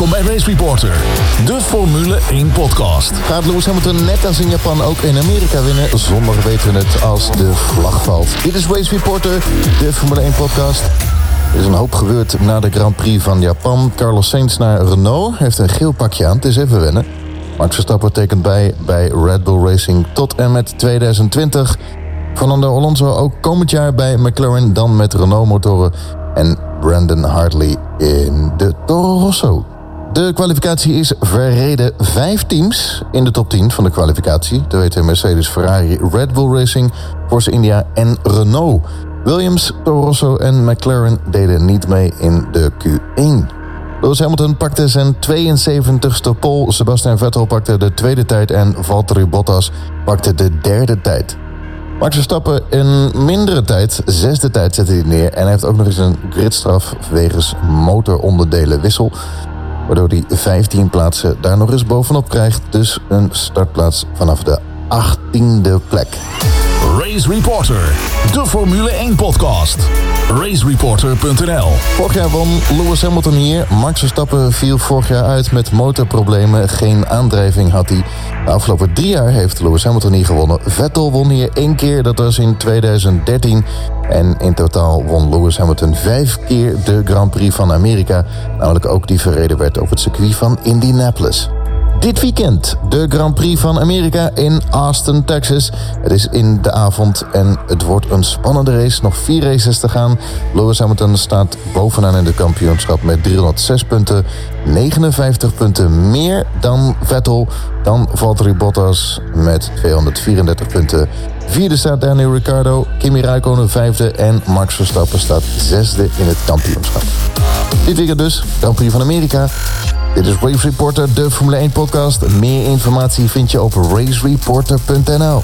Welkom bij Race Reporter, de Formule 1 podcast. Gaat Lewis Hamilton net als in Japan ook in Amerika winnen? Zondag weten we het als de vlag valt. Dit is Race Reporter, de Formule 1 podcast. Er is een hoop gebeurd na de Grand Prix van Japan. Carlos Sainz naar Renault heeft een geel pakje aan. Het is even wennen. Max Verstappen tekent bij bij Red Bull Racing tot en met 2020. Fernando Alonso ook komend jaar bij McLaren, dan met Renault-motoren. En Brandon Hartley in de Toro Rosso. De kwalificatie is verreden. Vijf teams in de top 10 van de kwalificatie. De weten Mercedes, Ferrari, Red Bull Racing, Force India en Renault. Williams, Toro Rosso en McLaren deden niet mee in de Q1. Lewis Hamilton pakte zijn 72ste pole. Sebastian Vettel pakte de tweede tijd en Valtteri Bottas pakte de derde tijd. Max Verstappen in mindere tijd, zesde tijd zette hij neer... en hij heeft ook nog eens een gridstraf wegens motoronderdelenwissel... waardoor hij 15 plaatsen daar nog eens bovenop krijgt. Dus een startplaats vanaf de 18e plek. Race Reporter, de Formule 1 podcast. RaceReporter.nl Vorig jaar won Lewis Hamilton hier. Max Verstappen viel vorig jaar uit met motorproblemen. Geen aandrijving had hij. De afgelopen drie jaar heeft Lewis Hamilton hier gewonnen. Vettel won hier één keer, dat was in 2013. En in totaal won Lewis Hamilton vijf keer de Grand Prix van Amerika. Namelijk ook die verreden werd op het circuit van Indianapolis. Dit weekend de Grand Prix van Amerika in Austin, Texas. Het is in de avond en het wordt een spannende race. Nog vier races te gaan. Lewis Hamilton staat bovenaan in de kampioenschap met 306 punten. 59 punten meer dan Vettel. Dan Valtteri Bottas met 234 punten. Vierde staat Daniel Ricciardo, Kimi Räikkönen vijfde en Max Verstappen staat zesde in het kampioenschap. Dit weekend dus, Grand Prix van Amerika. Dit is Race Reporter, de Formule 1 podcast. Meer informatie vind je op racereporter.nl.